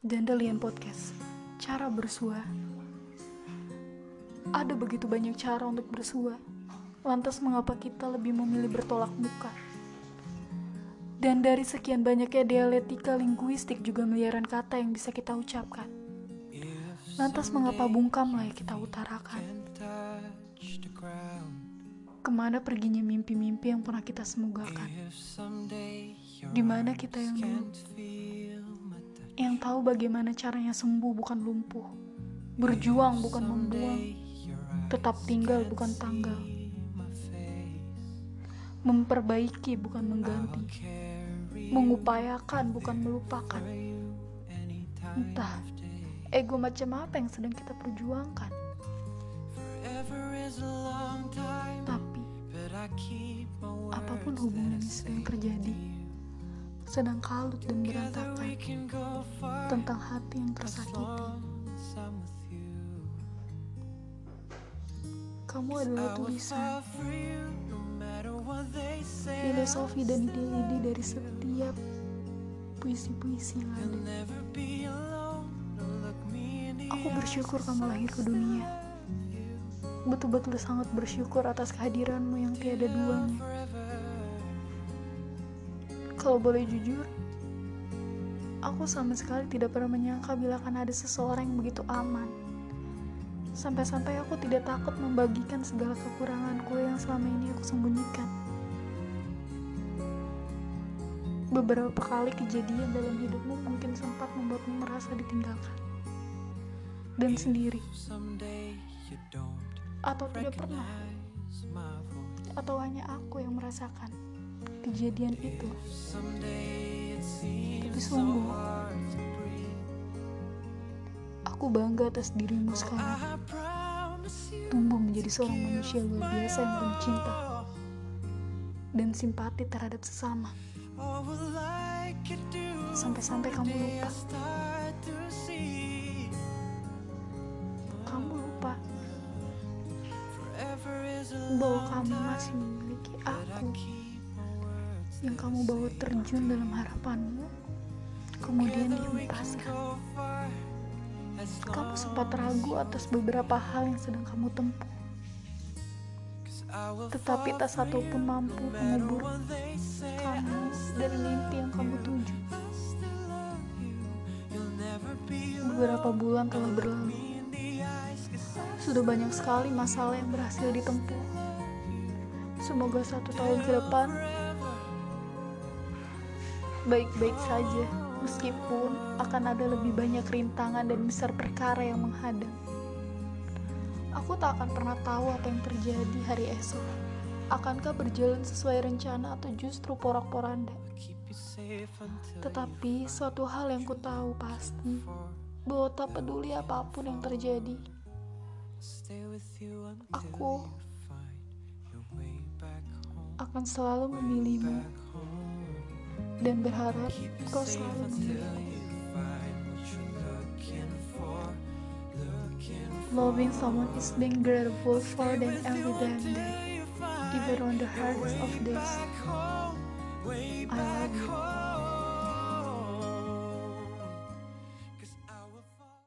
Dandelion Podcast Cara bersua Ada begitu banyak cara untuk bersua Lantas mengapa kita lebih memilih bertolak muka? Dan dari sekian banyaknya dialektika linguistik juga miliaran kata yang bisa kita ucapkan Lantas mengapa bungkamlah yang kita utarakan? Ke mana perginya mimpi-mimpi yang pernah kita semogakan? Di mana kita yang dulu? Yang tahu bagaimana caranya sembuh bukan lumpuh, berjuang bukan membuang, tetap tinggal bukan tanggal, memperbaiki bukan mengganti, mengupayakan bukan melupakan. Entah ego macam apa yang sedang kita perjuangkan. Tapi apa pun hubungan yang sedang terjadi, sedang kalut dan berantakan tentang hati yang tersakiti. Kamu adalah tulisan, filosofi dan ide-ide dari setiap puisi-puisi yang. Aku bersyukur kamu lahir ke dunia. Betul-betul sangat bersyukur atas kehadiranmu yang tiada duanya. Kalau boleh jujur, aku sama sekali tidak pernah menyangka bila akan ada seseorang yang begitu aman. Sampai-sampai aku tidak takut membagikan segala kekuranganku yang selama ini aku sembunyikan. Beberapa kali kejadian dalam hidupmu mungkin sempat membuatmu merasa ditinggalkan dan sendiri, atau tidak pernah, atau hanya aku yang merasakan kejadian itu. Tapi sungguh, aku bangga atas dirimu sekarang. Tumbuh menjadi seorang manusia luar biasa yang penuh cinta dan simpati terhadap sesama. Sampai-sampai kamu lupa. Kamu lupa bahwa kamu masih memiliki aku yang kamu bawa terjun dalam harapanmu, kemudian dihempaskan. Kamu sempat ragu atas beberapa hal yang sedang kamu tempuh, tetapi tak satu pun mampu mengubur kamu dari mimpi yang kamu tuju. Beberapa bulan telah berlalu, sudah banyak sekali masalah yang berhasil ditempuh. Semoga satu tahun ke depan baik-baik saja, meskipun akan ada lebih banyak rintangan dan besar perkara yang menghadang. Aku tak akan pernah tahu apa yang terjadi hari esok. Akankah berjalan sesuai rencana atau justru porak-poranda? Tetapi suatu hal yang ku tahu pasti, bahwa tak peduli apa pun yang terjadi, aku akan selalu memilihmu dan berharap kau selalu. Loving someone is being grateful for them every damn day, even on the hardest of days. I love you.